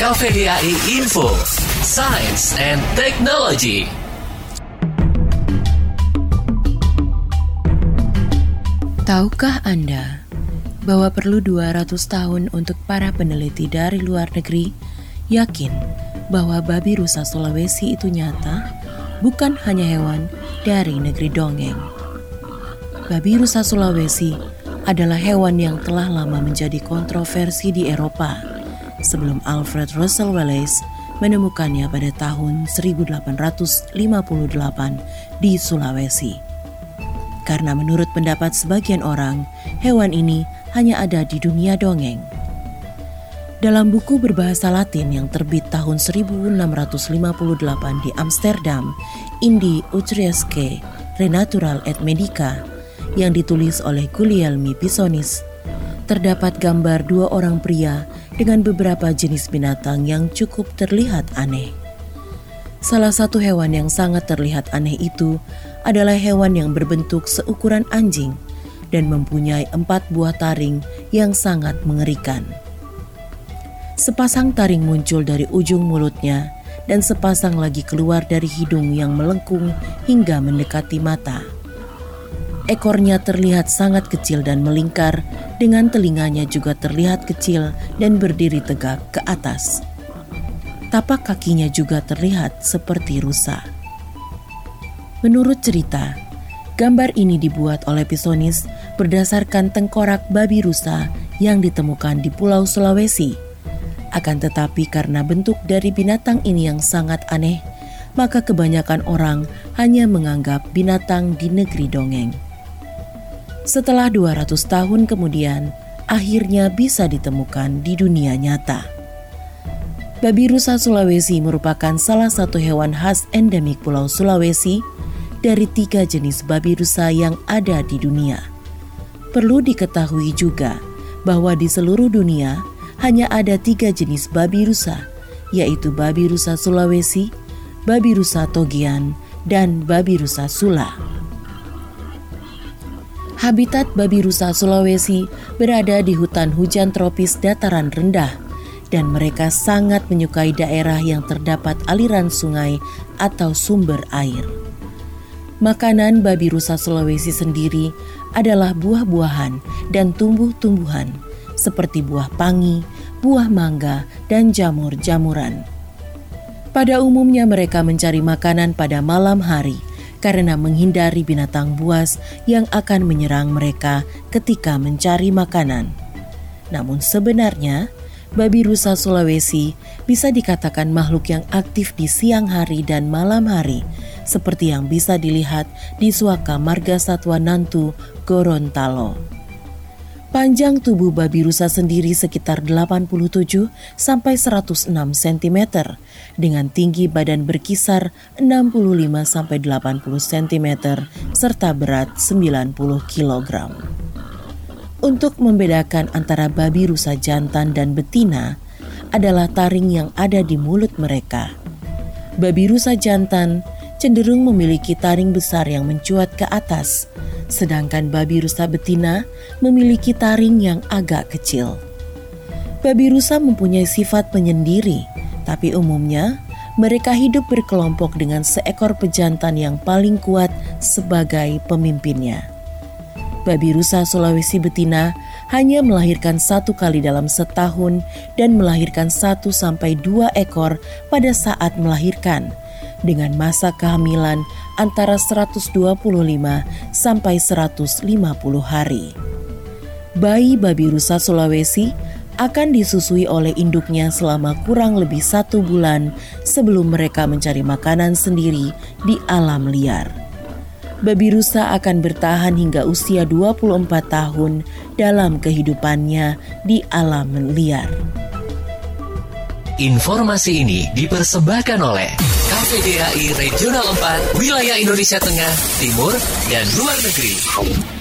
KVDAI Info, Science and Technology. Tahukah Anda bahwa perlu 200 tahun untuk para peneliti dari luar negeri yakin bahwa babi rusa Sulawesi itu nyata, bukan hanya hewan dari negeri dongeng. Babi rusa Sulawesi adalah hewan yang telah lama menjadi kontroversi di Eropa sebelum Alfred Russel Wallace menemukannya pada tahun 1858 di Sulawesi. Karena menurut pendapat sebagian orang, hewan ini hanya ada di dunia dongeng. Dalam buku berbahasa Latin yang terbit tahun 1658 di Amsterdam, Indi Utrechtske Renatural et Medica, yang ditulis oleh Guglielmi Pisonis, terdapat gambar dua orang pria dengan beberapa jenis binatang yang cukup terlihat aneh. Salah satu hewan yang sangat terlihat aneh itu adalah hewan yang berbentuk seukuran anjing dan mempunyai empat buah taring yang sangat mengerikan. Sepasang taring muncul dari ujung mulutnya dan sepasang lagi keluar dari hidung yang melengkung hingga mendekati mata. Ekornya terlihat sangat kecil dan melingkar, dengan telinganya juga terlihat kecil dan berdiri tegak ke atas. Tapak kakinya juga terlihat seperti rusa. Menurut cerita, gambar ini dibuat oleh Pisonis berdasarkan tengkorak babi rusa yang ditemukan di Pulau Sulawesi akan tetapi karena bentuk dari binatang ini yang sangat aneh, maka kebanyakan orang hanya menganggap binatang di negeri dongeng. Setelah 200 tahun kemudian, akhirnya bisa ditemukan di dunia nyata. Babi rusa Sulawesi merupakan salah satu hewan khas endemik Pulau Sulawesi dari tiga jenis babi rusa yang ada di dunia. Perlu diketahui juga bahwa di seluruh dunia hanya ada tiga jenis babi rusa, yaitu babi rusa Sulawesi, babi rusa Togian, dan babi rusa Sula. Habitat babi rusa Sulawesi berada di hutan hujan tropis dataran rendah, dan mereka sangat menyukai daerah yang terdapat aliran sungai atau sumber air. Makanan babi rusa Sulawesi sendiri adalah buah-buahan dan tumbuh-tumbuhan seperti buah pangi, buah mangga, dan jamur-jamuran. Pada umumnya mereka mencari makanan pada malam hari karena menghindari binatang buas yang akan menyerang mereka ketika mencari makanan. Namun sebenarnya, babi rusa Sulawesi bisa dikatakan makhluk yang aktif di siang hari dan malam hari, seperti yang bisa dilihat di Suaka Marga Satwa Nantu, Gorontalo. Panjang tubuh babi rusa sendiri sekitar 87 sampai 106 cm dengan tinggi badan berkisar 65 sampai 80 cm serta berat 90 kg. Untuk membedakan antara babi rusa jantan dan betina adalah taring yang ada di mulut mereka. Babi rusa jantan cenderung memiliki taring besar yang mencuat ke atas sedangkan babi rusa betina memiliki taring yang agak kecil. Babi rusa mempunyai sifat penyendiri, tapi umumnya mereka hidup berkelompok dengan seekor pejantan yang paling kuat sebagai pemimpinnya. Babi rusa Sulawesi betina hanya melahirkan satu kali dalam setahun dan melahirkan satu sampai dua ekor pada saat melahirkan, dengan masa kehamilan antara 125 sampai 150 hari. Bayi babi rusa Sulawesi akan disusui oleh induknya selama kurang lebih satu bulan sebelum mereka mencari makanan sendiri di alam liar. Babi rusa akan bertahan hingga usia 24 tahun dalam kehidupannya di alam liar. Informasi ini dipersembahkan oleh KPDAI Regional 4 Wilayah Indonesia Tengah, Timur, dan Luar Negeri.